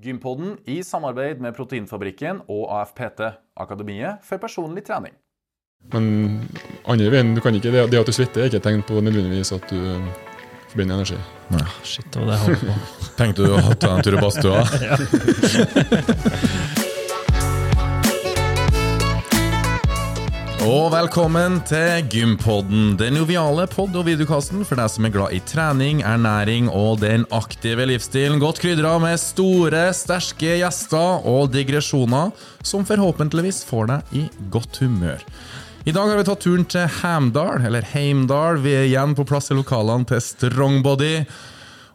Gympodden i samarbeid med Proteinfabrikken og AFPT, Akademiet for personlig trening. Men andre veien, du kan ikke, det, det at du svetter, er ikke et tegn på nødvendigvis at du eh, forbinder energi. Shit, det var det jeg holdt på. Tenkte du å ta en tur i badstua? Og velkommen til Gympodden, den joviale pod- og videokasten for deg som er glad i trening, ernæring og den aktive livsstilen. Godt krydra med store, sterke gjester og digresjoner som forhåpentligvis får deg i godt humør. I dag har vi tatt turen til Hamdal, eller Heimdal. Vi er igjen på plass i lokalene til Strongbody.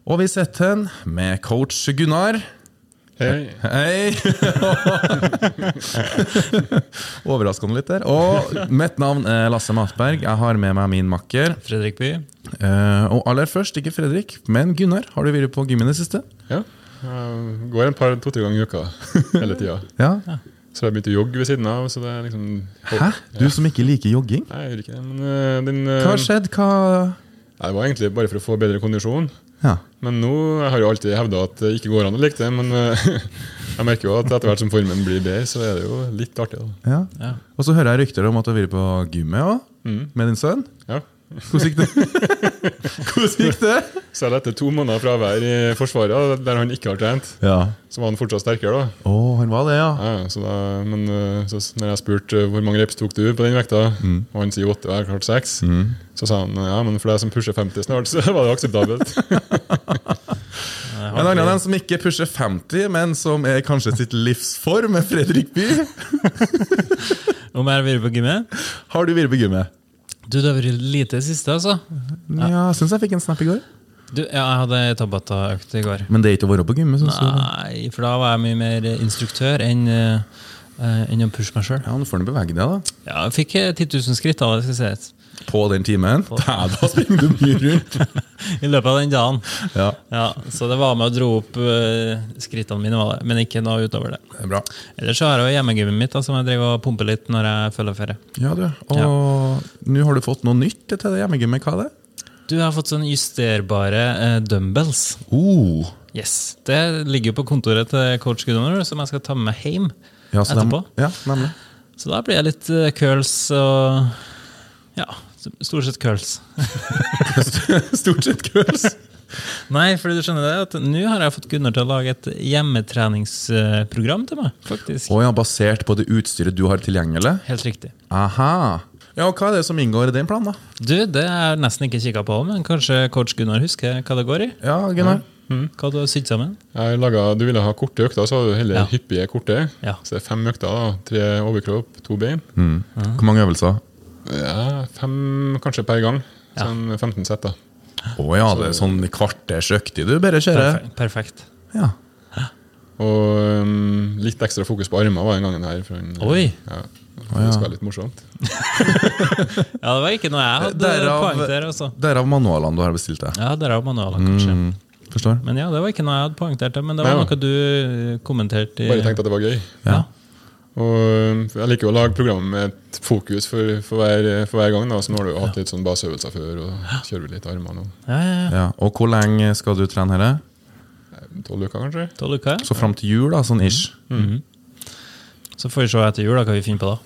Og vi sitter med coach Gunnar. Hei. Hei! Overraskende litt der. Og mitt navn er Lasse Matberg. Jeg har med meg min makker. Fredrik By. Eh, og aller først, ikke Fredrik, men Gunnar. Har du vært på gymmen i det siste? Ja. Jeg går en par, to-tre ganger i uka hele tida. Ja. Så har jeg begynt å jogge ved siden av. Så det er liksom Hæ? Du som ikke liker jogging? Nei, jeg gjør ikke det. Men uh, din, uh, Hva har skjedd? Hva Det var egentlig bare for å få bedre kondisjon. Ja. Men nå jeg har jo alltid hevda at det ikke går an å like det. Men eh, jeg merker jo at etter hvert som formen blir bedre, så er det jo litt artig. da. ja. Ja. Og så hører jeg rykter om at du har vært på gymmet òg, Mm. med din sønn. Ja. Hvordan gikk det? Hvordan gikk det? Selv etter to måneder fravær i Forsvaret, der han ikke har trent, Ja. så var han fortsatt sterkere. da. Oh, han var det, ja. Ja, så da, men eh, så når jeg spurte eh, hvor mange reps tok du på den vekta, og han sier åtte og jeg har klart seks, så sa han ja, men for deg som pusher 50 snart, så var det akseptabelt. En annen en som ikke pusher 50, men som er kanskje sitt livsform, er Fredrik By. Om jeg har vært på gymmet? Har du vært på gymmet? Du, det har vært lite i siste, altså. Ja, jeg syns jeg fikk en snap i går. Du, ja, jeg hadde Tabata-økt i går. Men det er ikke å være på gymmet? Nei, for da var jeg mye mer instruktør enn eh, eh, enn å pushe meg sjøl. Ja, nå får du bevege deg, da. Ja, jeg fikk eh, 10 000 skritt av det, skal sies. På den timen. Da, da springer du mye rundt. I løpet av den dagen. Ja, Ja, Så det var med å dro opp eh, skrittene mine, var det. men ikke noe utover det. det bra. Ellers så har jeg hjemmegymmet mitt, da, som jeg driver og pumper litt når jeg følger ferie. Ja, du. Og nå har du fått noe nytt til det hjemmegymmet. Hva er det? Du har fått sånn justerbare uh, dumbbells. Uh. Yes, Det ligger jo på kontoret til coach Gunnar, som jeg skal ta med hjem Ja, så dem- ja, nemlig. Så da blir det litt eh, curls og Ja, stort sett curls. Stort sett curls. Nei, fordi du skjønner det, at nå har jeg fått Gunnar til å lage et hjemmetreningsprogram til meg. faktisk. Oh, ja, basert på det utstyret du har tilgjengelig? Helt riktig. Aha. Ja, og Hva er det som inngår i din plan? da? Du, det har jeg nesten ikke kikka på, men kanskje coach Gunnar husker hva det går i? Ja, Gunnar? Hva du har sydd sammen? Jeg laget, du ville ha korte økter, så har du heller Ja. hyppige korte. Ja. Så det er fem økter. da, Tre overkropp, to bein. Mm. Hvor mange øvelser? Ja, Fem kanskje per gang. Ja. Sånn 15 sett. da. Å ja, det er sånn kvarters økt du bare kjører? Perfekt. Perfekt. Ja. Og um, litt ekstra fokus på armer var den gangen her. For en, Oi. Ja. Det skal være litt morsomt. Ja, det var ikke noe jeg hadde Derav- poeng til. Altså. Derav manualene du har bestilt deg. Ja, derav manualene, kanskje. Mm, forstår. Men ja, det var ikke noe jeg hadde poengtert til, men det var Nei, noe du eh, kommenterte. i- Bare tenkte at det var gøy. Ja. Og um, Jeg liker å lage programmet med et fokus for, for, hver, for hver gang. da, så Nå har du jo hatt litt sånn baseøvelser før, og kjører vi litt armene. nå. Ja, ja, ja. Ja. Og hvor lenge skal du trene her? Tolv uker, kanskje? Tolv uker. Så fram til jul, da, sånn ish. Så får vi se etter jul da, hva vi finner på da.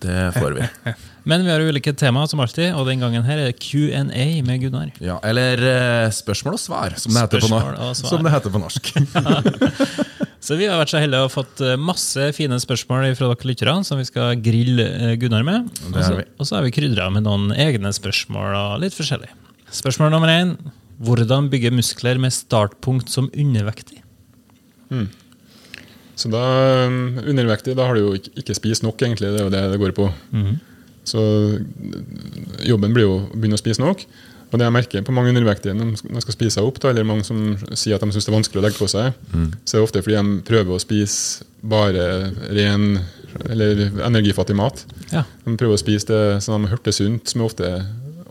Det får vi. Men vi har ulike temaer, som alltid, og den gangen her er det Q&A med Gunnar. Ja, eller eh, spørsmål og svar, som det, heter på, norsk. og no svar. som det heter på norsk. Så vi har vært så heldige og fått eh, masse fine spørsmål fra dere lyttere, som vi skal grille eh, Gunnar med. Og så-. Har vi krydra med noen egne spørsmål og litt forskjellig. Spørsmål nummer én. Hvordan bygge muskler med startpunkt som undervektig? Så da, um, Undervektig, da har du jo ikke, spist nok, egentlig. Det er jo det det går på. Så uh, jobben blir jo å begynne å spise nok. Og det jeg merker på mange undervektige når de skal- spise seg opp, da, eller mange som sier at de syns det er vanskelig å legge på seg, så er det ofte fordi de prøver å spise bare ren eller energifattig mat. Ja. De prøver å spise det som de hørte sunt, som ofte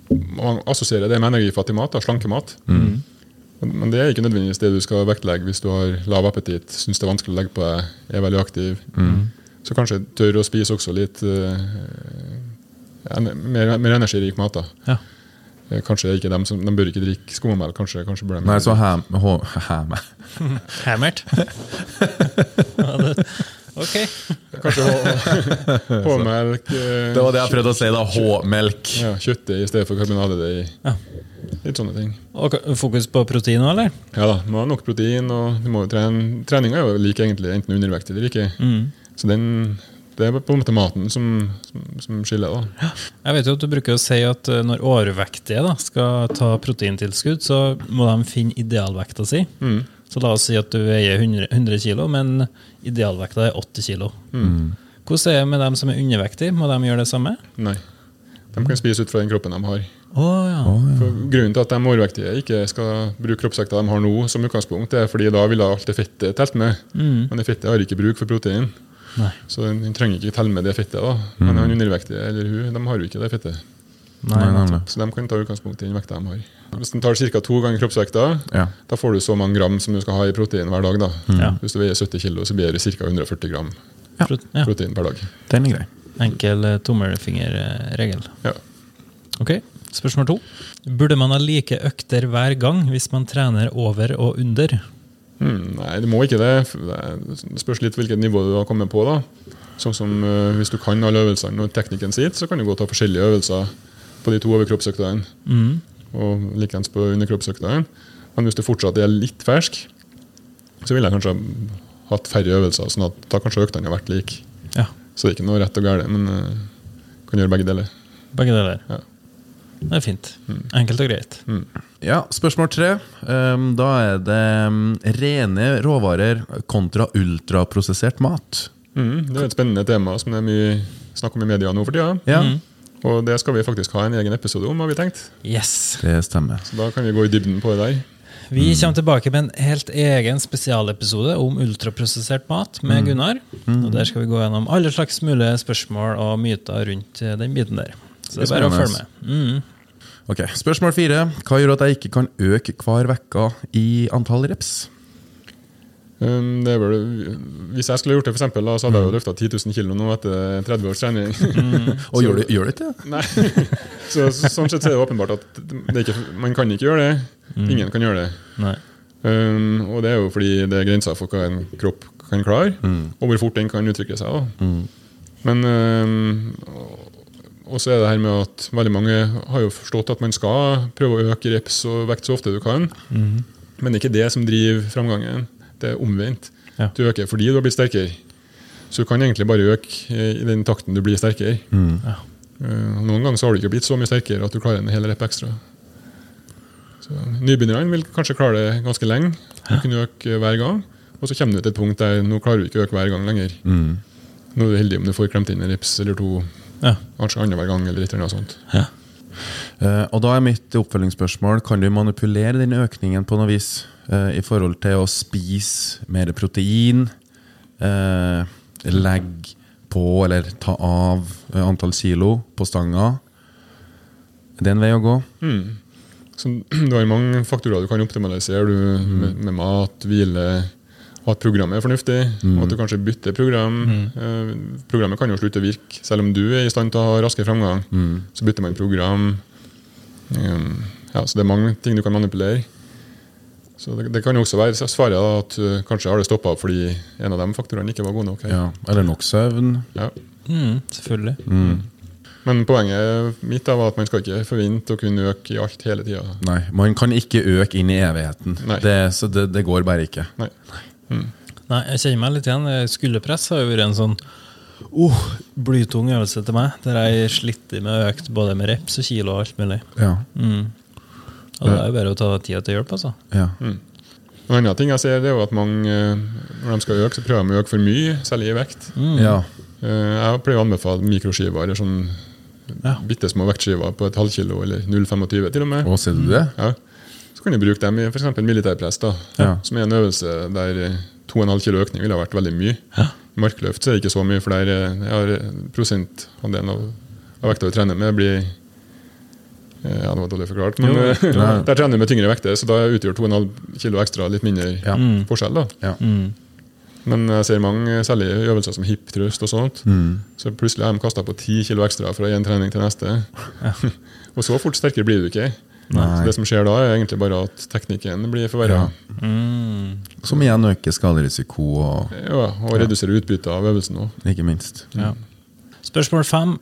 man assosierer det med energifattig mat, da, slankemat. Men men det er ikke nødvendigvis det du skal vektlegge hvis du har lav appetitt, syns det er vanskelig å legge på deg, er veldig aktiv. Så kanskje tør å spise også litt uh, mer, mer energirik mat. da. Ja. Eh, Kanskje ikke dem som, de bør ikke drikke skummamelk. Kanskje, kanskje bør de Nei, så ham... hå- Ham... Hammert. Ok. Kanskje H-melk. eh, Det var det jeg prøvde å si, da. H-melk. Ja, Kjøttdeig i stedet for karbonadedeig. Ja. Litt sånne ting. Og fokus på protein òg, eller? Ja da, må ha nok protein, og du må jo trene. Treninga er jo lik egentlig enten undervekt eller ikke. Så den, det er på en måte maten som, som, som skiller, da. Jeg vet jo at Du bruker å si at eh, når overvektige da, skal ta proteintilskudd, så må de finne idealvekta si. Så la oss si at du veier 100, 100 kg, men idealvekta er 80 kg. Hvordan er det med dem som er undervektige? Må de gjøre det samme? Nei. De kan spise ut fra den kroppen de har. Oh, ja. For grunnen til at de overvektige ikke skal bruke kroppsvekta de har nå, som utgangspunkt, er fordi da ville alt det fettet telt med. Men det fettet har ikke bruk for protein. Nei. Så den den trenger ikke telle med det fettet. da. Men han undervektige eller hun, de har jo ikke det fettet. Nei, Nei. Så de kan ta utgangspunkt i den vekta de har. Hvis den tar ca. to ganger kroppsvekta, Ja. da får du så mange gram som du skal ha i protein hver dag. da. Ja. Hvis du veier 70 kg, så blir det ca. 140 gram ja. protein per dag. Den er grei. Enkel eh, tommelfingerregel. Ja. Ok, Spørsmål to. Burde man ha like økter hver gang hvis man trener over og under? Hmm, nei, det må ikke det. Det spørs litt hvilket nivå du har kommet på. da. Sånn som uh, Hvis du kan alle øvelsene og teknikken sitt, så kan du gå og ta forskjellige øvelser på de to overkroppsøktene. Mm. Og likeens på underkroppsøktene. Men hvis du fortsatt er litt fersk, så ville jeg kanskje ha hatt færre øvelser, sånn at da kanskje øktene har vært like. Ja, Så det er ikke noe rett og galt, men uh, kan gjøre begge deler. begge deler. Ja. Det er fint. Enkelt og greit. Ja, Spørsmål tre. Um, da er det um, rene råvarer kontra ultraprosessert mat. Mm, det er et spennende tema som det er mye snakk om i media nå for tida. Ja, Og det skal vi faktisk ha en egen episode om, har vi tenkt. Yes! det stemmer. Så da kan vi gå i dybden på det der. Vi kommer tilbake med en helt egen spesialepisode om ultraprosessert mat med Gunnar. Og Der skal vi gå gjennom alle slags mulige spørsmål og myter rundt eh, den biten der. Så det er bare å følge med. Mm. Ok, Spørsmål fire. Hva gjør at jeg ikke kan øke hver uke i antall reps? Um, det er vel, hvis jeg skulle gjort det, for eksempel, da, så hadde jeg jo løfta 10 000 kg nå etter 30 års trening. Og gjør det, gjør det ikke det? Nei. Så, så, sånn sett så er det åpenbart at det er ikke, man kan ikke gjøre det. Ingen kan gjøre det. Nei. Um, og det er jo fordi det er grenser for hva en kropp kan klare, og hvor fort den kan utvikle seg. Da. Men um, Og så er det her med at veldig mange har jo forstått at man skal prøve å øke reps og vekt så ofte du kan. Men det er ikke det som driver framgangen. Det er omvendt. Ja. Du øker fordi du har blitt sterkere. Så du kan egentlig bare øke eh, i den takten du blir sterkere. Ja. Eh, Noen ganger så har du ikke blitt så mye sterkere at du klarer en hel rep ekstra. Så Nybegynnerne vil kanskje klare det ganske lenge. Du kunne øke hver gang. Og så kommer du til et punkt der nå klarer du ikke å øke hver gang lenger. Nå er du heldig om du får klemt inn en rips eller to Ja. kanskje annenhver gang. eller litt eller noe sånt. Ja. Uh, og da er mitt oppfølgingsspørsmål Kan du manipulere den økningen på noe vis uh, i forhold til å spise mer protein? Uh, legge på eller ta av antall kilo på stanga? Er det en vei å gå? Så Du har mange faktorer du kan optimalisere du, med, med mat, hvile, at programmet er fornuftig, og at du kanskje bytter program. Eh, programmet kan jo slutte å virke, selv om du er i stand til å ha raskere framgang. Så bytter man program. Um, ja, så det er mange ting du kan manipulere. Så det, det kan jo også være svaret da, at uh, kanskje har det stoppa fordi en av de faktorene ikke var god nok. Ja. Eller nok søvn? Ja. Mm, selvfølgelig. Men poenget mitt da var at man skal ikke forvente å kunne øke i alt hele tida. Nei, man kan ikke øke inn i evigheten. Nei. Det, så det, det går bare ikke. Nei. Nei, jeg kjenner meg litt igjen. Skulderpress har jo vært en sånn oh, blytung øvelse til meg, der jeg sliter med å øke både med reps og kilo og alt mulig. Ja. Mm. Og det er jo bare å ta tida til hjelp, altså. ja. En annen ting jeg ser, det er jo at mange, eh, når de skal øke, så prøver de å øke for mye, særlig i vekt. ja. Eh, Jeg pleier å anbefale mikroskiver, eller sånn Ja. bitte små vektskiver på et halvkilo eller 0,25 til og med. Å, ser du det? Ja. Så kan du bruke dem i f.eks. militærpress, da, Ja. som er en øvelse der eh, 2,5 kilo økning ville ha vært veldig mye. I markløft så er det ikke så mye, for der eh, jeg har eh, prosentandelen av, av vekta vi trener med, blir eh, Ja, det var dårlig forklart, men Jo, der trener vi med tyngre vekter, så da utgjør 2,5 kilo ekstra litt mindre Ja. forskjell. da. Ja. Mm. Men jeg ser mange, særlig i øvelser som hip thrust og sånt, Mm. så plutselig har de kasta på 10 kilo ekstra fra én trening til neste. og så fort sterkere blir du ikke. Så det som skjer da, er egentlig bare at teknikken blir forverra. Som igjen øker skaderisiko, og Ja, og reduserer utbyttet av øvelsen òg. ikke minst. Ja. Spørsmål fem.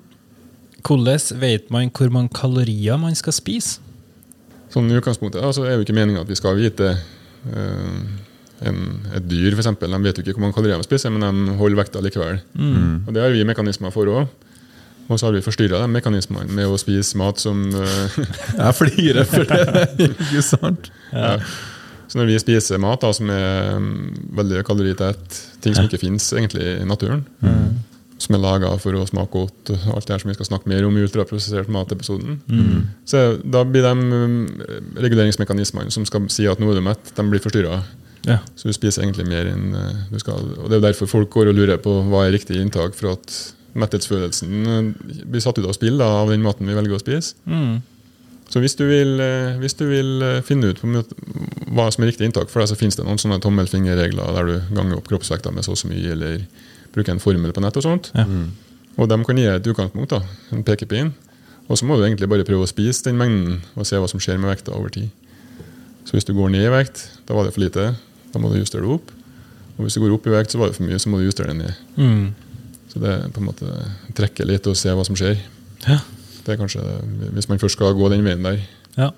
Hvordan vet man hvor mange kalorier man skal spise? Sånn i utgangspunktet altså, så er jo ikke meninga at vi skal vite uh, en, Et dyr, f.eks. De vet jo ikke hvor mange kalorier de spiser, men de holder vekta likevel. Og Det har vi mekanismer for òg. Og så har vi forstyrra de mekanismene med å spise mat som uh, Jeg flirer for det, ikke sant? ja. Så når vi spiser mat da, som er mm, veldig kaloritett, ting som ikke finnes egentlig i naturen, som er laga for å smake godt, alt det her som vi skal snakke mer om i ultraprosessert mat-episoden, så da blir de um, reguleringsmekanismene som skal si at nå er du mett, de blir forstyrra. Ja. Så du spiser egentlig mer enn uh, du skal. Og Det er jo derfor folk går og lurer på hva er riktig inntak, for at metthetsfølelsen blir satt ut av spill da, av den maten vi velger å spise. Mm. Så hvis du vil, eh, hvis du vil eh, finne ut på måte hva som er riktig inntak for deg, så finnes det noen sånne tommelfingerregler der du ganger opp kroppsvekta med så og så mye, eller bruker en formel på nett og sånt. Ja. Og de kan gi et utgangspunkt, da, en pekepinn. Og så må du egentlig bare prøve å spise den mengden og se hva som skjer med vekta over tid. Så hvis du går ned i vekt, da var det for lite. Da må du justere det opp. Og hvis du går opp i vekt, så var det for mye, så må du justere det ned. Mm. Så det er på en måte trekke litt og se hva som skjer. Ja. Det er kanskje, Hvis man først skal gå den veien der. ja.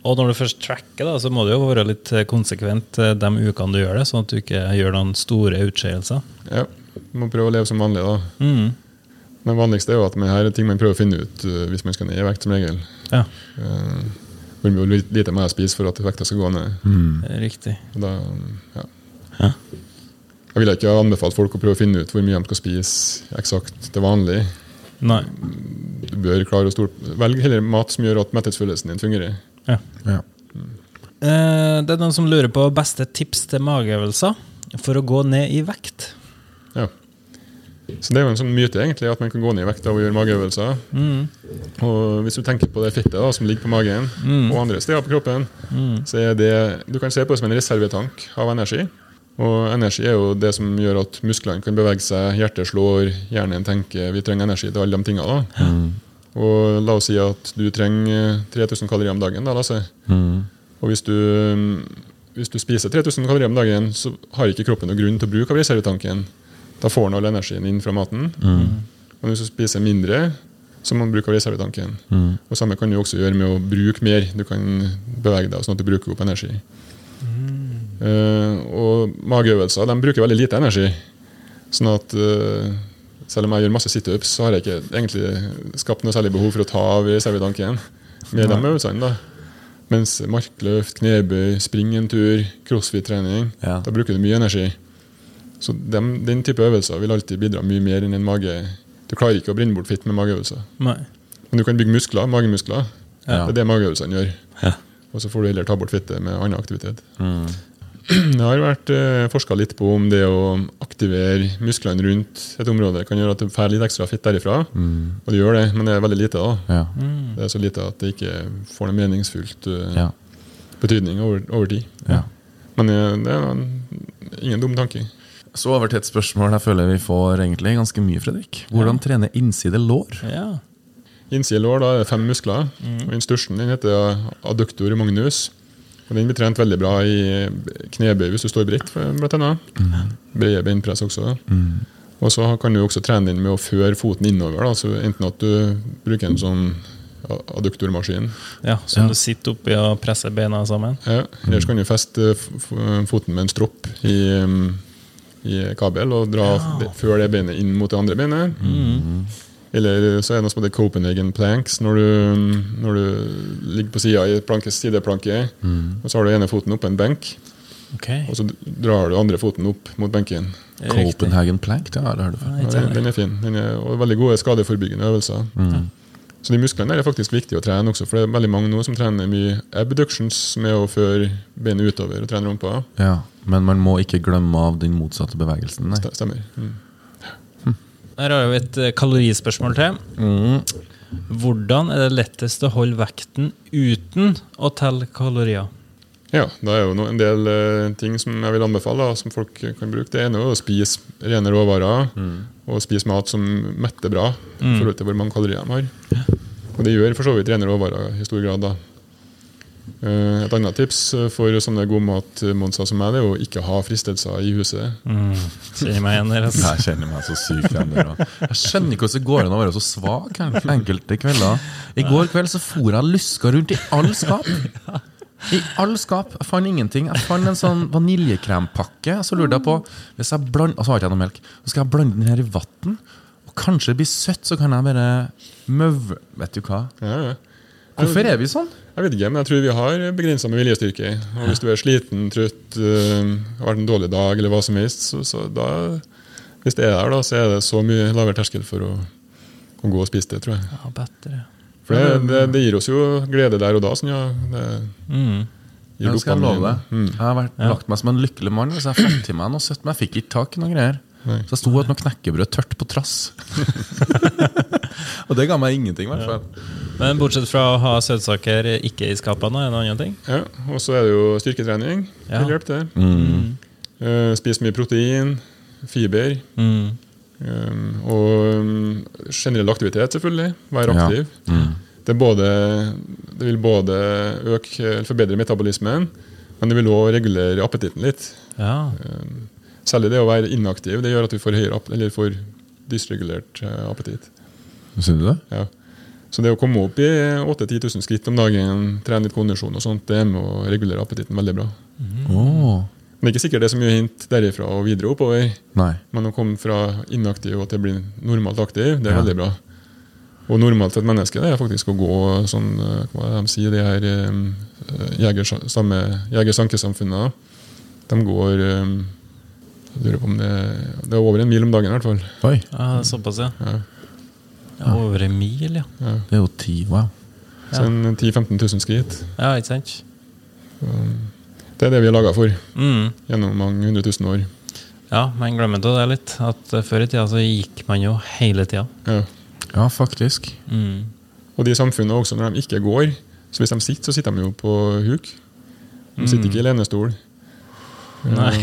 Og når du først tracker, da, så må du jo være litt eh, konsekvent eh, de ukene du gjør det, sånn at du ikke gjør noen store utskeielser. Ja, Du må prøve å leve som vanlig. da. Mm. Men vanligste er jo at det her er ting man prøver å finne ut uh, hvis man skal ned i vekt, som regel. Ja, hvor uh, lite må jeg spise for at vekta skal gå ned. det er riktig. Da, ja. Ja. Jeg vil ikke anbefale folk å prøve å finne ut hvor mye de skal spise eksakt til vanlig. Nei. Du bør klare å stort, Velg heller mat som gjør at metthetsfølelsen din fungerer. Ja. Ja. Eh, det er noen som lurer på beste tips til mageøvelser for å gå ned i vekt. Ja. Så Det er jo en sånn myte egentlig at man kan gå ned i vekt av å gjøre mageøvelser. Mm. Og Hvis du tenker på det fettet da, som ligger på magen Mm. og andre steder på kroppen, så er det Du kan se på det som en reservetank av energi. Og energi er jo det som gjør at musklene kan bevege seg, hjertet slår, hjernen tenker. Vi trenger energi til alle de tingene. da. Og la oss si at du trenger 3000 kalorier om dagen. da, la oss si. Og hvis du, hvis du spiser 3000 kalorier om dagen, så har ikke kroppen noen grunn til å bruke av reservetanken. Da får den all energien inn fra maten. Og hvis du spiser mindre, så må du bruke av reservetanken. Og samme kan du også gjøre med å bruke mer. Du kan bevege deg sånn at du bruker opp energi. Eh, og mageøvelser de bruker veldig lite energi. Sånn at eh, selv om jeg gjør masse situps, så har jeg ikke egentlig skapt noe særlig behov for å ta av i servidanken med de øvelsene. da. Mens markløft, knebøy, spring en tur, crossfit-trening, Ja. da bruker du mye energi. Så dem, den type øvelser vil alltid bidra mye mer enn en mage. Du klarer ikke å brenne bort fitt med mageøvelser. Nei. Men du kan bygge muskler, magemuskler. Ja. Det er det mageøvelsene gjør. Ja. Og så får du heller ta bort fittet med annen aktivitet. Det har vært eh, forska litt på om det å aktivere musklene rundt et område kan gjøre at du får litt ekstra fitt derifra. Og det gjør det, men det er veldig lite. da. Ja. Det er så lite at det ikke får noen meningsfullt uh, Ja. betydning over, over tid. Ja. Men eh, det er en, ingen dum tanke. Så over til et spørsmål jeg føler vi får egentlig ganske mye, Fredrik. Hvordan trene innside lår? Ja. Innside lår da er fem muskler. og Den største den heter adductor magnus. Og Den blir trent veldig bra i knebøy hvis du står bredt, blant. Brede beinpress også. Og så kan du også trene inn med å føre foten innover. Da. Så enten at du bruker en sånn adduktormaskin, ja, Som du sitter oppi og presser beina sammen. ja. eller så kan du feste foten med en stropp i, um, i kabel og dra ja. føre det beinet inn mot det andre beinet. Eller så er det noe som heter Copenhagen planks, når du, når du ligger på sida i planke, sideplanke, og så har du ene foten oppå en benk, Okay. og så drar du andre foten opp mot benken. Copenhagen plank, det har du hørt før. Ja, den, den er fin. Den er, og veldig gode skadeforebyggende øvelser. Så de musklene er faktisk viktig å trene også, for det er veldig mange nå som trener mye abductions, er å føre beinet utover og trene rumpa. Ja, men man må ikke glemme av den motsatte bevegelsen. Nei. Stemmer. Mm. Her har vi et eh, kalorispørsmål til. Hvordan er det lettest å holde vekten uten å telle kalorier? Ja, det er jo en del eh, ting som jeg vil anbefale, da, som folk kan bruke. Det ene er å spise rene råvarer, og spise mat som metter bra i forhold til hvor mange kalorier de har. Og det gjør for så vidt rene råvarer i stor grad. da. Eh, Et annet tips eh, for sånne godmatmonser som meg, det er å ikke ha fristelser i huset. Mm. Kjenner meg igjen der. Altså. Jeg kjenner meg så sykt igjen der. Jeg skjønner ikke hvordan det går an å være så svak enkelte kvelder. I går kveld så for jeg luska rundt i all skap. I alle skap. Jeg fant ingenting. Jeg fant en sånn vaniljekrempakke Så lurte jeg på Hvis jeg bland, Og så har jeg ikke noe melk. Så skal jeg blande den her i vann. Og kanskje det blir søtt, så kan jeg bare møve Vet du hva? Ja, ja. Hvorfor er vi sånn? Jeg vet ikke, men jeg tror vi har begrensa med viljestyrke. Og hvis du er sliten, trøtt, øh, har vært en dårlig dag eller hva som helst, så, så da Hvis det er der, da, så er det så mye lavere terskel for å, å gå og spise det, tror jeg. Ja, bedre. For det, det, det gir oss jo glede der og da. Sånn, ja. Det Mm. gir Ja, skal jeg love deg. Mm. Jeg har vært, lagt meg som en lykkelig mann hvis jeg fikk til meg noe søtt, men jeg fikk ikke tak i noen greier. Nei. Så jeg sto et noe knekkebrød tørt på trass. og det ga meg ingenting, i hvert fall. Men bortsett fra å ha søtsaker ikke i skapene, er det en annen ting? Ja, og så er det jo styrketrening. Ja. Hjelp der. Eh, spis mye protein, fiber. Mm. Um, og um, generell aktivitet, selvfølgelig. Være Ja. aktiv. Det, både, det vil både øke, forbedre metabolismen, men det vil òg regulere appetitten litt. Ja. Særlig det å være inaktiv. Det gjør at du får, høyere, eller får dysregulert eh, appetitt. Syns du det? Ja. Så det å komme opp i 8000-10 000 skritt om dagen, trene litt kondisjon og sånt, det er med å regulere appetitten veldig bra. Åh. Men det er ikke sikkert det er så mye hint derifra og videre oppover. Nei. Men å komme fra inaktiv og til å bli normalt aktiv, det er Ja. veldig bra. Og normalt for et menneske det er faktisk å gå sånn eh, Hva er det de sier, de her um, jegersankesamfunnene. jeger-sankesamfunnene? De går eh, Jeg lurer på om det, det er over en mil om dagen, i hvert fall. Oi. ja, det er såpass, ja. Ja. ja. Over en mil, ja. Det er jo ti. Wow. Så en 10 000-15 000 skritt. Ja, ikke sant? Det er det vi er laga for Mm. gjennom mange hundre tusen år. Ja, men glemmer det litt. At eh, Før i tida så gikk man jo hele tida. Ja. Ja, faktisk. Mm. Og de samfunnene også, når de ikke går Så hvis de sitter, så sitter de jo på huk. De sitter ikke i lenestol. Nei.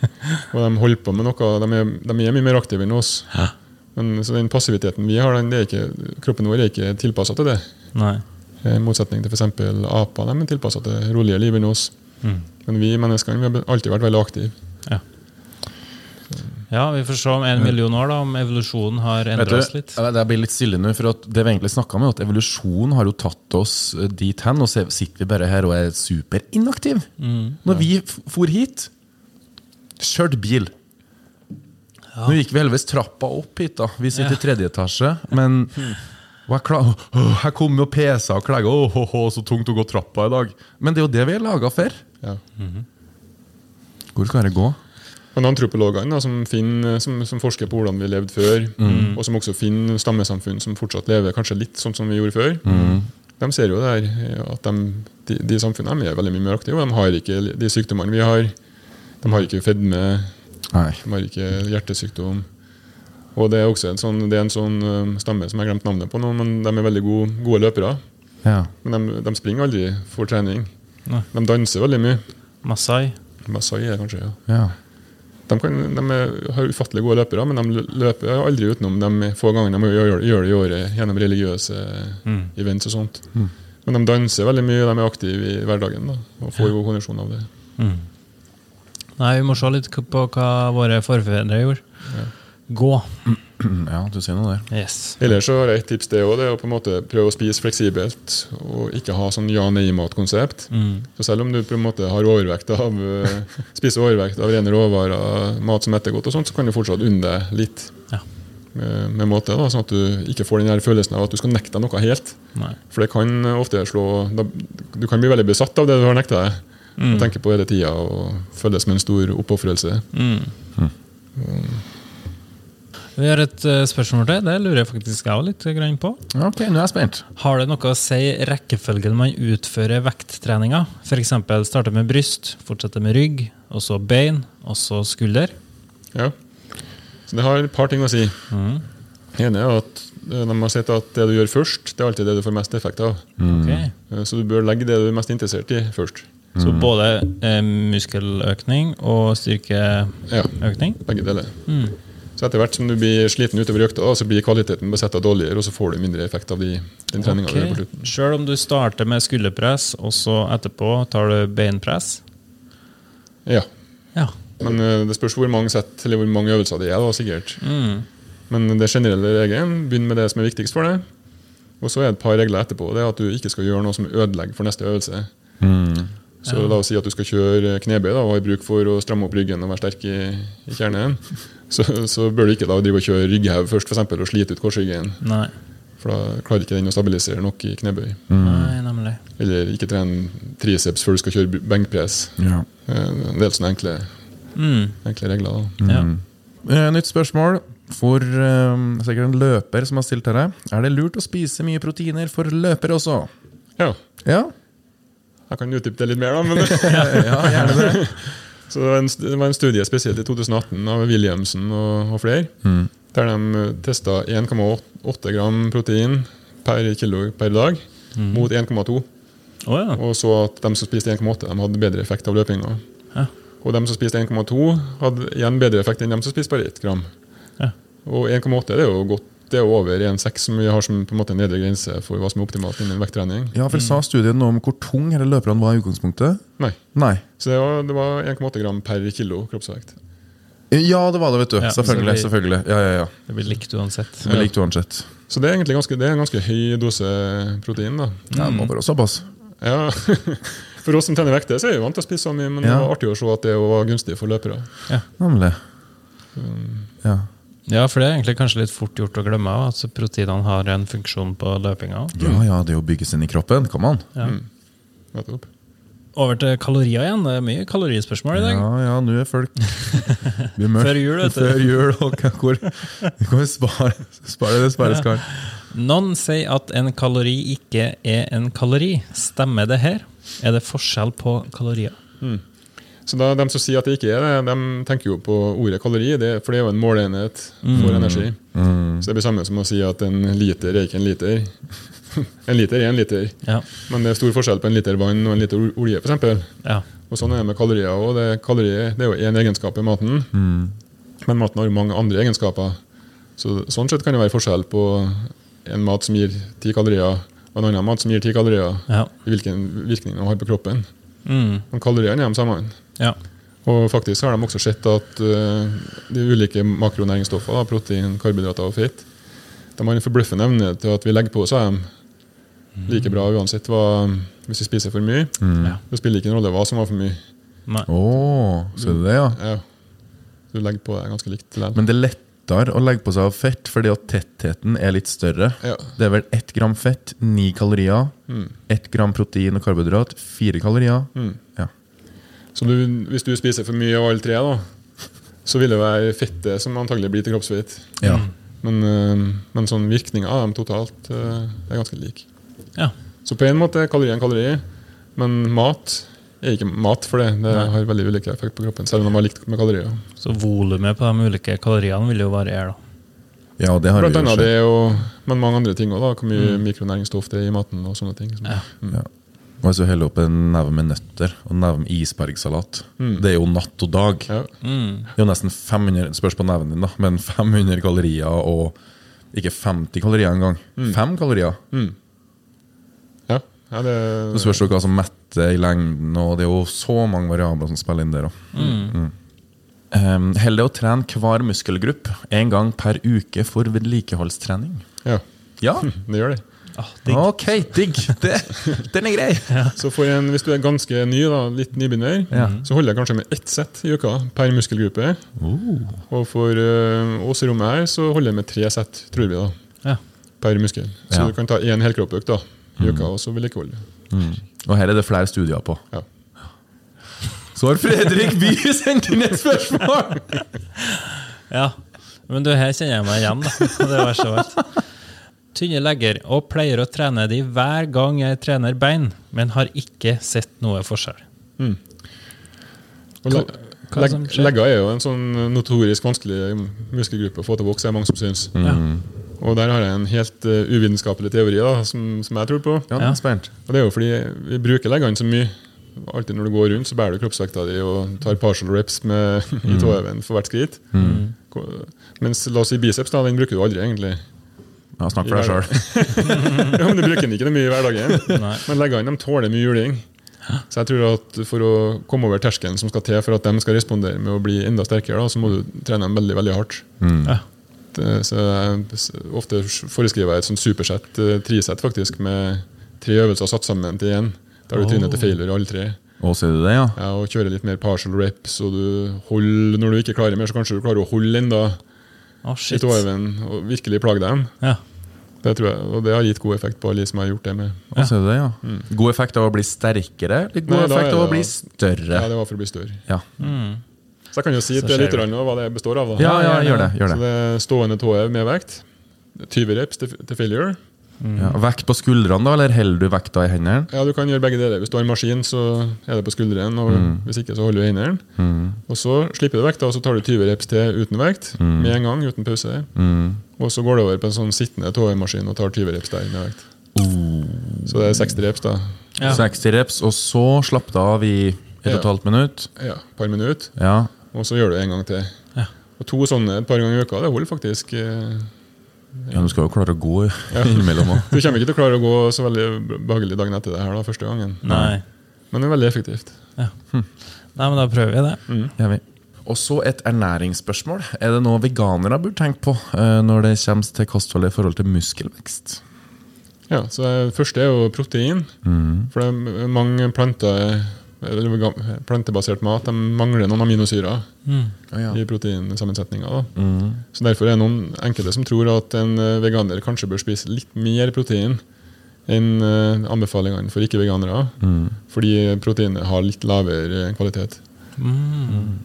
Og de holder på med noe. De er, de er mye mer aktive enn oss. Men så den passiviteten vi har, den, det er ikke, kroppen vår er ikke tilpassa til det. Nei. I motsetning til f.eks. aper. De er tilpassa til rolige liv enn oss. Mm. Men vi menneskene vi har alltid vært veldig aktive. Ja. ja, vi får se om en million år da om evolusjonen har endra oss litt. Det blir litt stille nå, for at det vi egentlig snakka om, er at evolusjonen har jo tatt oss eh, dit hen, og så sitter vi bare her og er superinaktive. Når vi for hit, kjørte bil. Nå gikk vi heldigvis trappa opp hit, da. Vi sitter i tredje etasje, men og jeg, klag, Åh, jeg kom jo pesa og klaga. Åh, åh, åh, så tungt å gå trappa i dag. Men det er jo det vi er laga for. Ja. Hvor skal det gå? Men antropologene da, som, finner, som, som forsker på hvordan vi levde før, og som også finner stammesamfunn som fortsatt lever kanskje litt sånn som vi gjorde før, de ser jo der eh, at de, de, de samfunnene er veldig mye mer aktive. og De har ikke de sykdommene vi har. De har ikke fedme, Nei. de har ikke hjertesykdom. Og det er også en sånn, det er en sånn eh, stamme som jeg har glemt navnet på nå, men de er veldig gode, gode løpere. Ja. Men de, de springer aldri for trening. Nei. De danser veldig mye. Masai. Masai er det kanskje, ja. ja. De, kan, de er, har ufattelig gode løpere, men de løper aldri utenom de få gangene de gjør, gjør det i året gjennom religiøse events og sånt. Men de danser veldig mye, de er aktive i hverdagen da, og får god kondisjon av det. Nei, vi må se litt på hva våre forfedre gjorde. Gå. ja, du sier noe der. Yes. Ellers så har jeg et tips det også, det er å på en måte prøve å spise fleksibelt og ikke ha sånn ja-nei-mat-konsept. Så selv om du på en måte har overvekt av, eh, spiser overvekt av rene råvarer, mat som ettergodt, og sånt, så kan du fortsatt unne deg litt Ja. med, med måte, da, sånn at du ikke får den her følelsen av at du skal nekte deg noe helt. Nei. For det kan ofte slå da, Du kan bli veldig besatt av det du har nekta deg. Og Tenker på hele tida og føles som en stor oppofrelse. Vi har et eh, spørsmål til. Det lurer jeg faktisk jeg litt grann på. Ok, nå er jeg spent. Har det noe å si rekkefølgen man utfører vekttreninga? F.eks. starte med bryst, fortsette med rygg, og så bein, og så skulder? Ja. Så det har et par ting å si. Det ene er at eh, de har sett at det du gjør først, det er alltid det du får mest effekt av. Mm. Okay. Så du bør legge det du er mest interessert i, først. Så både eh, muskeløkning og styrkeøkning? Ja, begge deler. Så etter hvert som du blir sliten utover økta, så blir kvaliteten besetta dårligere, og så får du mindre effekt av de, den treninga du gjør på slutten. Sjøl om du starter med skulderpress, og så etterpå tar du beinpress? Ja. Ja. Men uh, det spørs hvor mange set, eller hvor mange øvelser det er, da, sikkert. Mm. Men det generelle regelen, begynn med det som er viktigst for deg. Og så er det et par regler etterpå. Det er at du ikke skal gjøre noe som ødelegger for neste øvelse. Så la oss si at du skal kjøre knebøy da, og har bruk for å stramme opp ryggen og være sterk i, i kjernen. Så, så bør du ikke da drive og kjøre rygghev først for eksempel, og slite ut korsryggen. Nei. For da klarer ikke den å stabilisere nok i knebøy. Nei, nemlig. Eller ikke trene triceps før du skal kjøre benkpress. Ja. Eh, En del sånne enkle, Mm. enkle regler. da. Ja. Eh, Nytt spørsmål for um, sikkert en løper som har stilt dere. Er det lurt å spise mye proteiner for løpere også? Ja. Ja, Jeg kan utdype det litt mer, da. Men ja gjerne det. så det, var en, studie spesielt i 2018 av Williamsen og, og flere. Der de testa 1,8 gram protein per kilo per dag mot 1,2. Oh, ja. Og så at de som spiste 1,8, de hadde bedre effekt av løpinga. Ja. Og de som spiste 1,2, hadde igjen bedre effekt enn de som spiste bare 1 gram. Ja. Og 1,8 er jo godt det er over 1,6, som vi har som på en måte en nedre grense for hva som er optimalt innen vekttrening. Ja, for Sa studien noe om hvor tung hele løperne var i utgangspunktet? Nei. Nei. Så det var, var 1,8 gram per kilo kroppsvekt. Ja, det var det, vet du. Ja, selvfølgelig. så selvfølgelig. Ja, ja, ja. Det blir likt uansett. Det blir likt uansett. Så det er egentlig ganske, det er en ganske høy dose protein. da. Ja, det må bare såpass. Ja. For oss som trener vekter, så er vi vant til å spise så mye, men det var artig å se at det var gunstig for løpere. Nemlig. Ja. Ja, for det er egentlig kanskje litt fort gjort å glemme at proteinene har en funksjon på løpinga. ja, ja, det å bygges inn i kroppen, kan man. Ja. Mm. Over til kalorier igjen. Det er mye kalorispørsmål i dag. Ja, ja, nå er folk. Før jul, vet du. Før jul, og hvor Du kan jo spare, spare det spares kan. Noen sier at en kalori ikke er en kalori. Stemmer det her? Er det forskjell på kalorier? Så da, De som sier at det ikke er det, de tenker jo på ordet kalori, det, for det er jo en måleenhet for energi. Så det blir samme som å si at en liter er ikke en liter. en liter er en liter, Ja. men det er stor forskjell på en liter vann og en liter olje. For eksempel. ja. og sånn er det med kalorier òg. Det, kalorier, det er jo én egenskap i maten, men maten har jo mange andre egenskaper. Så, sånn sett kan det være forskjell på en mat som gir ti kalorier, og en annen mat som gir ti kalorier, Ja. i hvilken virkning de har på kroppen. Mm. Men kaloriene er de samme. Ja. Og faktisk har de også sett at uh, de ulike makronæringsstoffene, protein, karbohydrater og fett, de har en forbløffende evne til at vi legger på oss av dem like bra uansett hva, hvis vi spiser for mye. ja. Det spiller ikke noen rolle hva som var for mye. Nei. Å, så det det, ja. Ja. Du legger på deg ganske likt. Men det er lettere å legge på seg av fett fordi at tettheten er litt større. Ja. Det er vel ett gram fett, ni kalorier. Ett gram protein og karbohydrat, fire kalorier. Ja. Så du, hvis du spiser for mye av alle tre, da, så vil det være fettet som antagelig blir til kroppsfett. Ja. Men, eh, men sånn virkninga av dem totalt eh, er ganske lik. Ja. Så på en måte er kalori en kalori, men mat er ikke mat for det. Det har veldig ulike effekt på kroppen, selv om de har likt med kalorier. Så volumet på de ulike kaloriene vil jo variere, da. ja, det har vi Blant jo annet det er og, men mange andre ting òg. Hvor mye mikronæringsstoff det er i maten og sånne ting. som- Ja. Ja. Og du heller opp en neve med nøtter og en neve med isbergsalat Det er jo natt og dag. Ja. Mm. Det er jo nesten 500 Spørs på neven din, da, men 500 kalorier og ikke 50 kalorier engang. Fem kalorier. Ja. ja, det Så spørs det hva som metter i lengden, og det er jo så mange variabler som spiller inn der. Mm. Um, Heller å trene hver muskelgruppe en gang per uke for vedlikeholdstrening. ja, Ja, det gjør det. Ah, digg. ok, digg! Det, den er grei. Så en, hvis du er ganske ny, da, litt nybegynner, Ja. så holder jeg kanskje med ett sett i uka per muskelgruppe. Og for uh, oss i rommet her så holder jeg med tre sett, tror vi, da, Ja. per muskel. Så Ja. du kan ta én helkroppsøkt i uka, og så vedlikeholde. Og her er det flere studier på. Ja. Så har Fredrik Bye sendt inn et spørsmål! Ja, men du, her kjenner jeg meg igjen, da. Det var verst av alt. Tynne legger, og pleier å trene de hver gang jeg trener bein, men har ikke sett noe forskjell. Mm. Hva- hva leg- som skjer? Legger er jo en sånn notorisk vanskelig muskelgruppe å få til å vokse, er mange som syns. Ja. Og der har jeg en helt uh, uvitenskapelig teori da, som, som jeg tror på. Ja, spent. Og det er jo fordi vi bruker leggene så mye. Alltid når du går rundt, så bærer du kroppsvekta di og tar partial reps med, i tåheven for hvert skritt. Mm. Mens la oss si biceps, da, den bruker du aldri, egentlig. Ja, Snakk for deg sjøl. Ja, men Du bruker den ikke mye i hverdagen. Nei. Men leggene de tåler mye juling. Så jeg tror at for å komme over terskelen som skal til for at de skal respondere med å bli enda sterkere, da, så må du trene dem veldig veldig hardt. Ja. Det, så jeg ofte foreskriver jeg et sånt supersett, eh, trisett faktisk, med tre øvelser satt sammen til én. Der du trynet til failure alle tre. Og du det, ja? Ja, og kjører litt mer partial reps, og du holder, når du ikke klarer mer, så kanskje du klarer å holde enda Å, shit. i overven og virkelig plage dem. Ja. Det tror jeg, og det har gitt god effekt på alle de som har gjort det med. Ja. Altså det, ja? God effekt av å bli sterkere? Eller god Nei, effekt av å bli større? Ja, det var for å bli større. Ja, Så jeg kan jo si til det. lytterne hva det består av. da. ja, ja gjør det. Gjør Så det. det er stående tåhev med vekt. 20 reps til, til failure. Ja. Vekt på skuldrene, da, eller holder du vekta i hendene? Ja, Du kan gjøre begge deler. Hvis du har en maskin, så er det på skuldrene. og Mm. Hvis ikke, så holder du i hendene. Og Så slipper du vekta, og så tar du 20 reps til uten vekt. Mm. Med en gang, uten pause. Og så går du over på en sånn sittende tåhemaskin og tar 20 reps der med vekt. Så det er 60 reps, da. Ja. 60 reps, og så slapp det av i et og et Ja. halvt minutt. Ja, et par minutter. Ja. Og så gjør du en gang til. Ja. Og To sånne et par ganger i uka, det holder faktisk. eh, ja, du skal jo klare å gå innimellom òg. Du kommer ikke til å klare å gå så veldig behagelig dagen etter det her da, første gangen. Nei. Men det er veldig effektivt. Nei, men da prøver vi det. Vi. Og så et ernæringsspørsmål. Er det noe veganere burde tenke på eh, når det kommer til kosthold i forhold til muskelvekst? Ja, så det første er jo protein. For det er mange planter, plantebasert mat de mangler noen aminosyrer ja. i proteinsammensetninga. Mm. Så Derfor er det noen enkelte som tror at en eh, veganer kanskje bør spise litt mer protein enn eh, anbefalingene for ikke-veganere. Fordi proteinet har litt lavere kvalitet. Um,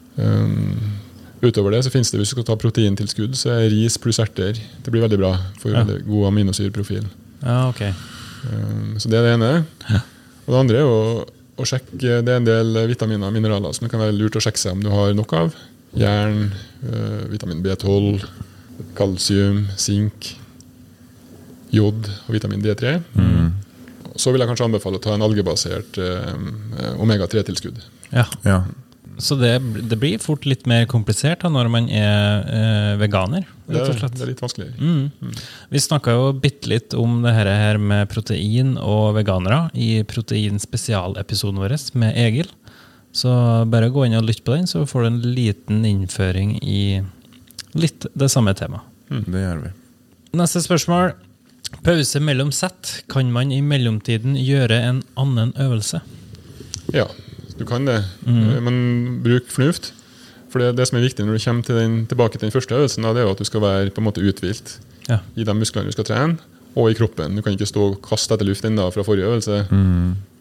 utover det så finnes det, hvis du skal ta proteintilskudd, så er ris pluss erter det blir veldig bra for Ja. veldig god aminosyreprofil. Ja, okay. Um, så det er det ene. Og det andre er å, å sjekke Det er en del vitaminer og mineraler som det kan være lurt å sjekke seg om du har nok av. Jern, øh, vitamin B12, kalsium, sink, jod og vitamin D3. Så vil jeg kanskje anbefale å ta en algebasert øh, omega-3-tilskudd. Ja. Ja. Så det, det blir fort litt mer komplisert da, når man er eh, veganer, Det, rett og slett. det er litt vanskeligere. Mm. Vi snakka jo bitte litt om det her, med protein og veganere i proteinspesialepisoden vår med Egil. Så bare gå inn og lytt på den, så får du en liten innføring i litt det samme temaet. Det gjør vi. Neste spørsmål. Pause mellom sett. Kan man i mellomtiden gjøre en annen øvelse? Ja, du kan det. mm. Men bruk fornuft. For det, det som er viktig når du kommer til den, tilbake til den første øvelsen, da, det er jo at du skal være på en måte uthvilt Ja. i de musklene du skal trene, og i kroppen. Du kan ikke stå og kaste etter luft ennå fra forrige øvelse.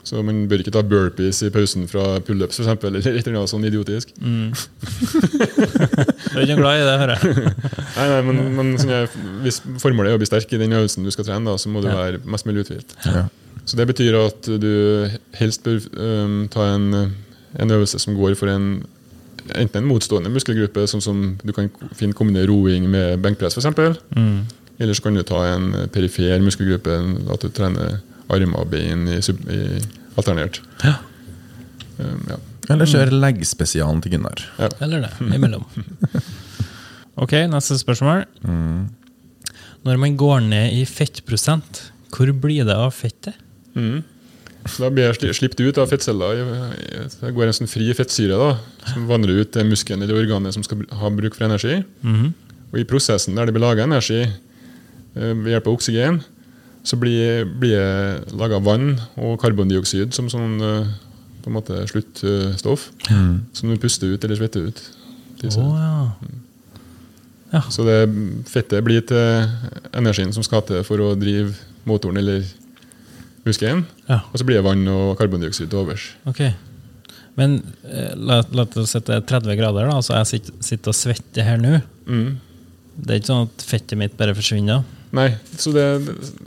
Så man bør ikke ta burpees i pausen fra pullups f.eks., eller et eller annet sånn idiotisk. Du er ikke glad i det, hører jeg. Nei, nei, men, men sånn jeg, Hvis formålet er å bli sterk i den øvelsen du skal trene, da, så må du Ja. være mest mulig uthvilt. Ja. Så det betyr at du helst bør um, ta en, en øvelse som går for en enten en motstående muskelgruppe, sånn som du kan finne kombinere roing med benkpress f.eks. Mm. Eller så kan du ta en perifer muskelgruppe, at du trener armer og bein i, sub, i alternert. Ja. Um, ja. Eller kjør leggspesialen til Gunnar. Eller det, imellom. Ok, neste spørsmål. Når man går ned i fettprosent, hvor blir det av fettet? Så Da blir jeg sluppet ut av fettceller. Det går en sånn fri fettsyre da, som vandrer ut til muskelen eller organet som skal ha bruk for energi. Og I prosessen der det blir laga energi eh, ved hjelp av oksygen, så blir, blir det laga vann og karbondioksid som sånn eh, på en måte sluttstoff. Som du puster ut eller svetter ut. Oh, ja. ja. Så det fettet blir til energien som skal til for å drive motoren eller muskelen. ja. Og så blir det vann og karbondioksid til overs. Ok. Men eh, la, la oss sette 30 grader, da. Altså jeg sitter, sitter og svetter her nå. Mm. Det er ikke sånn at fettet mitt bare forsvinner? Nei, så det,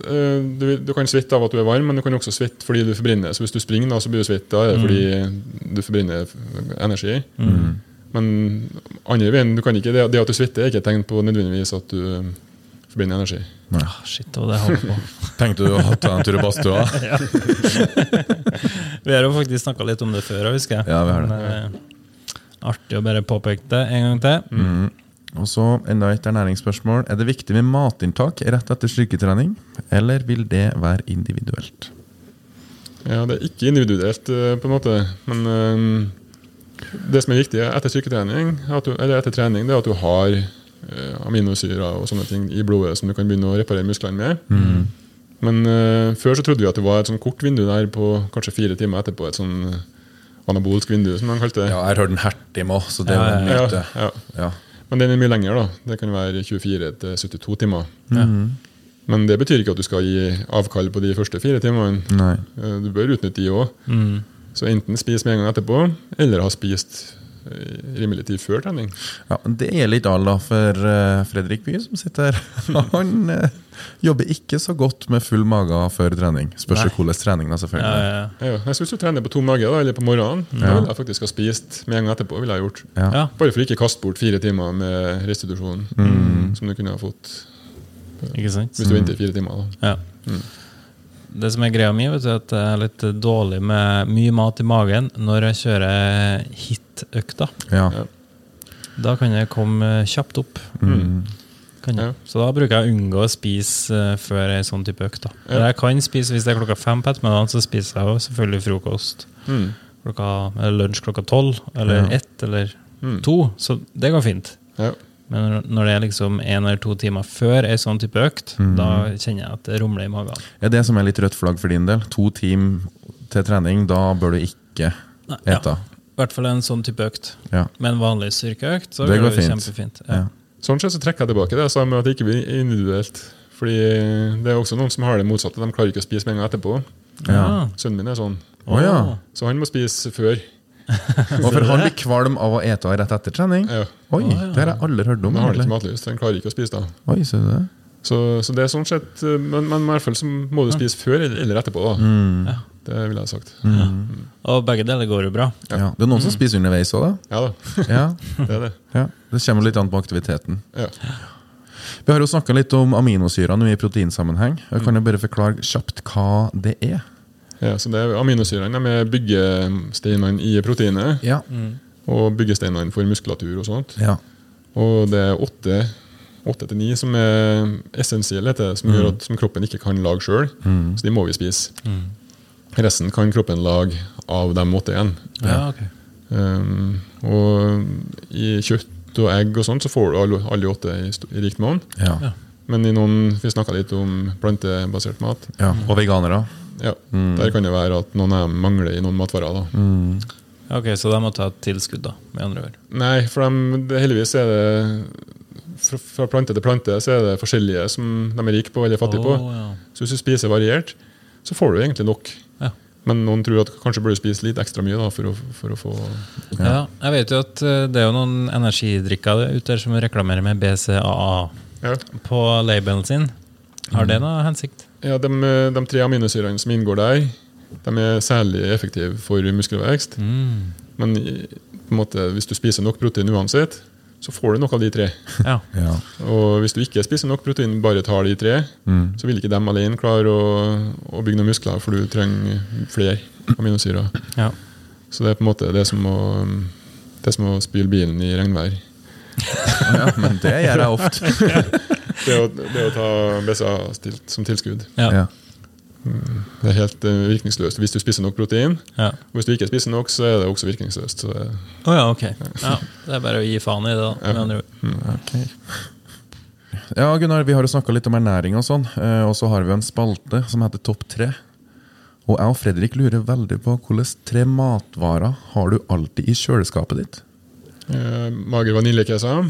eh, du, du kan svette av at du er varm, men du kan også svette fordi du forbrenner. Så hvis du springer, da, så blir du svett. Da er det fordi du forbrenner energi. energi. Men andre veien, du kan ikke, det, det at du svetter, er ikke et tegn på nødvendigvis at du forbrenner energi. Ah, shit, det var det jeg holdt på. Tenkte du å ta en tur i badstua? Vi har jo faktisk snakka litt om det før, husker jeg. Ja, vi har det. Men, eh, artig å bare påpeke det en gang til. Og så enda et ernæringsspørsmål. Er det viktig med matinntak rett etter styrketrening, eller vil det være individuelt? Ja, Det er ikke individuelt, eh, på en måte. Men øh, det som er viktig etter styrketrening, at du, eller etter trening, det er at du har aminosyrer og sånne ting i blodet som du kan begynne å reparere musklene med. Men uh, før så trodde vi at det var et sånn kort vindu der på kanskje fire timer etterpå. Et sånn anabolsk vindu, som man kalte det. Ja, jeg har hørt en hertim òg, så det var ja, Ja, ja. Ja. Men den er mye lenger. da. Det kan være 24 til 72 timer. Men det betyr ikke at du skal gi avkall på de første fire timene. Nei. Eh, Du bør utnytte de òg. Så enten spis med en gang etterpå, eller ha spist eh, rimelig tid før trening. Ja, Det gjelder ikke alle, da, for eh, Fredrik Bye som sitter her, han eh, jobber ikke så godt med full mage før trening. Spørs hvordan trening, er, Ja, selvfølgelig. ja, ja. Ja, jeg Hvis du trener på tom mage da, eller på morgenen, da vil jeg faktisk ha spist med en gang etterpå. ville jeg gjort. Bare for ikke kaste bort fire timer med restitusjon, som du kunne ha fått Ikke sant? hvis du venter fire timer. da. Ja. Det som er greia mi, vet du, at jeg er litt dårlig med mye mat i magen når jeg kjører hit-økta. Ja. Ja. Da kan jeg komme kjapt opp. Kan jeg. Ja. Så da bruker jeg å unngå å spise eh, før ei sånn type økt. Eller Jeg kan spise hvis det er klokka fem på ettermiddagen, så spiser jeg jo selvfølgelig frokost Mm. klokka, eller lunsj klokka tolv, eller Ja. ett eller to. Så det går fint. Ja. Men når- det er liksom én eller to timer før ei sånn type økt, da kjenner jeg at det rumler i magen. Er det som er litt rødt flagg for din del? To timer til trening, da bør du ikke Nei, ja. ete. I hvert fall en sånn type økt. Ja. Med en vanlig styrkeøkt, så Det går det fint. kjempefint. Ja. Ja. Sånn sett så trekker jeg tilbake det jeg sa med at det ikke blir individuelt. Fordi det er også noen som har det motsatte. De klarer ikke å spise med en gang etterpå. Ja. Sønnen min er sånn. Oh, ja. Så han må spise før. Og for han blir kvalm av å ete rett etter trening? Ja. Oi, det har jeg aldri hørt om. Den har litt ikke matlyst. Han klarer ikke å spise da. Oi, ser du det? Så, så det er sånn sett eh, Men, men i hvert fall så må du spise før eller, etterpå. da Mm. Ja. Det ville jeg sagt. Og begge deler går jo bra. Ja. Det er noen som spiser underveis òg, Ja da, da. Ja. det er det. ja. Det kommer litt an på aktiviteten. Ja. Vi har jo snakka litt om aminosyrene i proteinsammenheng. Jeg kan jo bare forklare kjapt hva det er. Ja, så det er Aminosyrene er byggesteinene i proteinet. Ja. Og byggesteinene for muskulatur og sånt. ja. Og det er åtte åtte til ni som er essensielle, heter det, som, gjør at, som kroppen ikke kan lage sjøl. Så de må vi spise. Resten kan kroppen lage av de åtte igjen. Ja, okay. Um, og i kjøtt og egg og sånt så får du alle, alle åtte i, i rikt monn. Ja. Ja. Men i noen, vi snakka litt om plantebasert mat. ja. Og veganere. Ja, Der kan det være at noen av dem mangler i noen matvarer. da. Ok, Så de må ta et tilskudd, da, med andre ord. Nei, for de, heldigvis er det fra, fra plante til plante så er det forskjellige som de er rike på eller fattige på. Ja. Så hvis du spiser variert, så får du egentlig nok. Ja. Men noen tror at kanskje burde du spise litt ekstra mye da, for, å, for å få Ja. jeg vet jo at eh, det er jo noen energidrikker ute der som reklamerer med BCAA ja. på labelen sin. Har det noe hensikt? Ja, de, de tre aminosyrene som inngår der, de er særlig effektive for muskelvekst. Mm. Men på en måte, hvis du spiser nok protein uansett, så får du nok av de tre. Ja. Ja. Og hvis du ikke spiser nok protein, bare tar de tre, så vil ikke de alene klare å, å bygge noen muskler, for du trenger flere aminosyrer. ja. Så det er på en måte det er som å, det er som å spyle bilen i regnvær. ja, men det gjør jeg ofte. Det å, det å ta BCA til, som tilskudd. Ja. Ja. Det er helt uh, virkningsløst hvis du spiser nok protein. Ja. Og hvis du ikke spiser nok, så er det også virkningsløst. Så det, oh, ja, ok. Ja, det er bare å gi faen i det, da. Ja. andre ord. Ok. Ja, Gunnar, vi har jo snakka litt om ernæring og sånn, eh, og så har vi en spalte som heter Topp tre. Og jeg og Fredrik lurer veldig på hvilke tre matvarer har du alltid i kjøleskapet ditt? eh, mager vaniljekeser,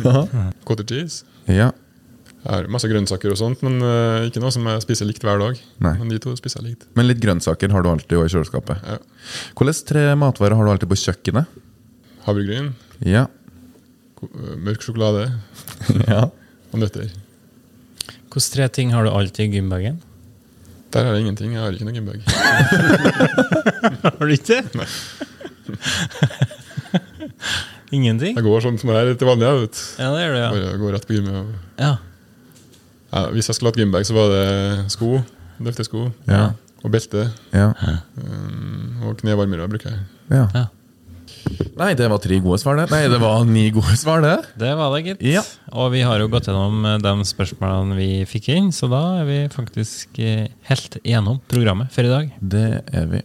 cottage cheese. Ja. Jeg har masse grønnsaker og sånt, men uh, ikke noe som jeg spiser likt hver dag. Nei. Men de to spiser jeg likt. Men litt grønnsaker har du alltid i kjøleskapet. Ja. Hvilke tre matvarer har du alltid på kjøkkenet? Havregryn, Ja. eh, mørk sjokolade ja. og nøtter. Hvilke tre ting har du alltid i gymbagen? Der har jeg ingenting. Jeg har ikke noe gymbag. Har du ikke Nei. Ingenting? Jeg går sånn som jeg er til vanlig. Ja, det gjør du, ja. Bare går rett på gymmet. og- ja. Ja, hvis jeg skulle hatt gymbag, så var det sko. Løftesko. Ja. Og belte. Ja. Um, og knevarmere bruker jeg. ja. ja. Nei, det var tre gode svar, det. Nei, det var ni gode svar, det. Det var det, gitt. Ja. Og vi har jo gått gjennom eh, de spørsmålene vi fikk inn, så da er vi faktisk eh, helt gjennom programmet for i dag. Det er vi.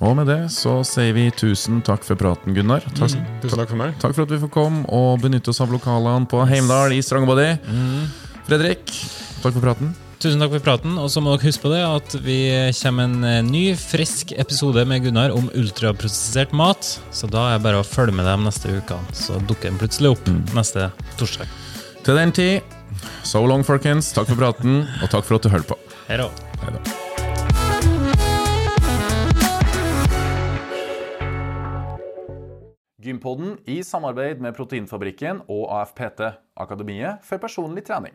Og med det så sier vi tusen takk for praten, Gunnar. Takk, Tusen takk for meg. takk for at vi får komme og benytte oss av lokalene på Heimdal i Strangbody. Fredrik, takk for praten. Tusen takk for praten, og så må dere huske på det at vi kommer en eh, ny, frisk episode med Gunnar om ultraprosessert mat. Så da er det bare å følge med dem neste uke, så dukker den plutselig opp neste torsdag. Til den tid, so long, folkens. Takk for praten, og takk for at du hørte på. Hei da. Hei da. Gympodden i samarbeid med Proteinfabrikken og AFPT, Akademiet for personlig trening.